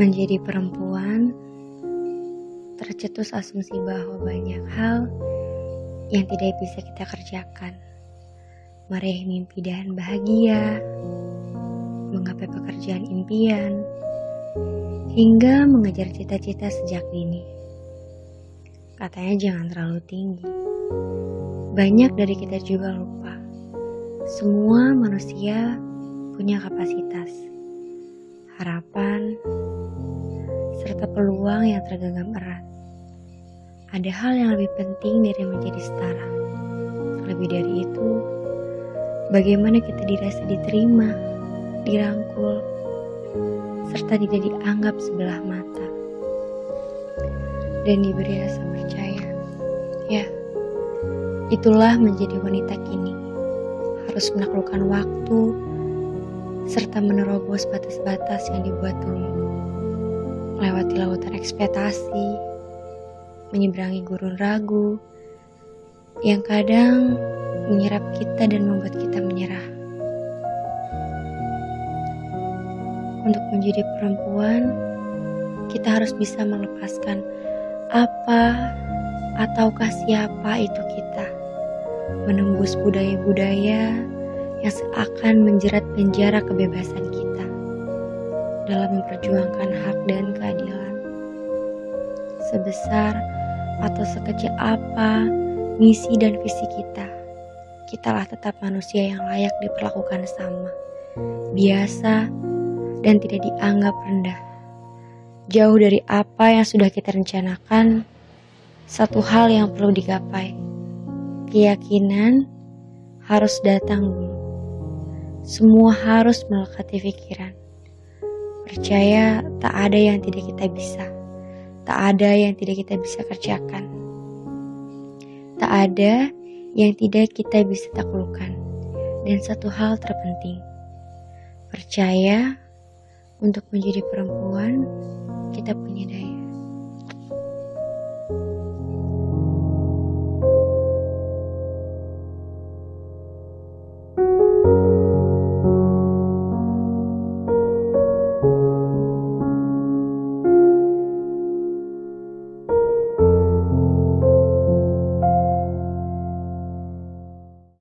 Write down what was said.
Menjadi perempuan tercetus asumsi bahwa banyak hal yang tidak bisa kita kerjakan. Meraih mimpi dan bahagia, menggapai pekerjaan impian, hingga mengejar cita-cita sejak dini. Katanya jangan terlalu tinggi. Banyak dari kita juga lupa. Semua manusia punya kapasitas, harapan, serta peluang yang tergenggam erat. Ada hal yang lebih penting dari menjadi setara. Lebih dari itu, bagaimana kita dirasa diterima, dirangkul, serta tidak dianggap sebelah mata. Dan diberi rasa percaya. Ya, itulah menjadi wanita kini. Harus menaklukkan waktu, serta menerobos batas-batas yang dibuat dulu. Melewati lautan ekspektasi, menyeberangi gurun ragu, yang kadang menyerap kita dan membuat kita menyerah. Untuk menjadi perempuan, kita harus bisa melepaskan apa ataukah siapa itu kita. Menembus budaya-budaya yang seakan menjerat penjara kebebasan kita dalam memperjuangkan hak dan keadilan. Sebesar atau sekecil apa misi dan visi kita, kitalah tetap manusia yang layak diperlakukan sama, biasa, dan tidak dianggap rendah. Jauh dari apa yang sudah kita rencanakan, satu hal yang perlu digapai. Keyakinan harus datang dulu. Semua harus melekati pikiran. Percaya tak ada yang tidak kita bisa. Tak ada yang tidak kita bisa kerjakan. Tak ada yang tidak kita bisa taklukkan. Dan satu hal terpenting. Percaya untuk menjadi perempuan, kita punya daya.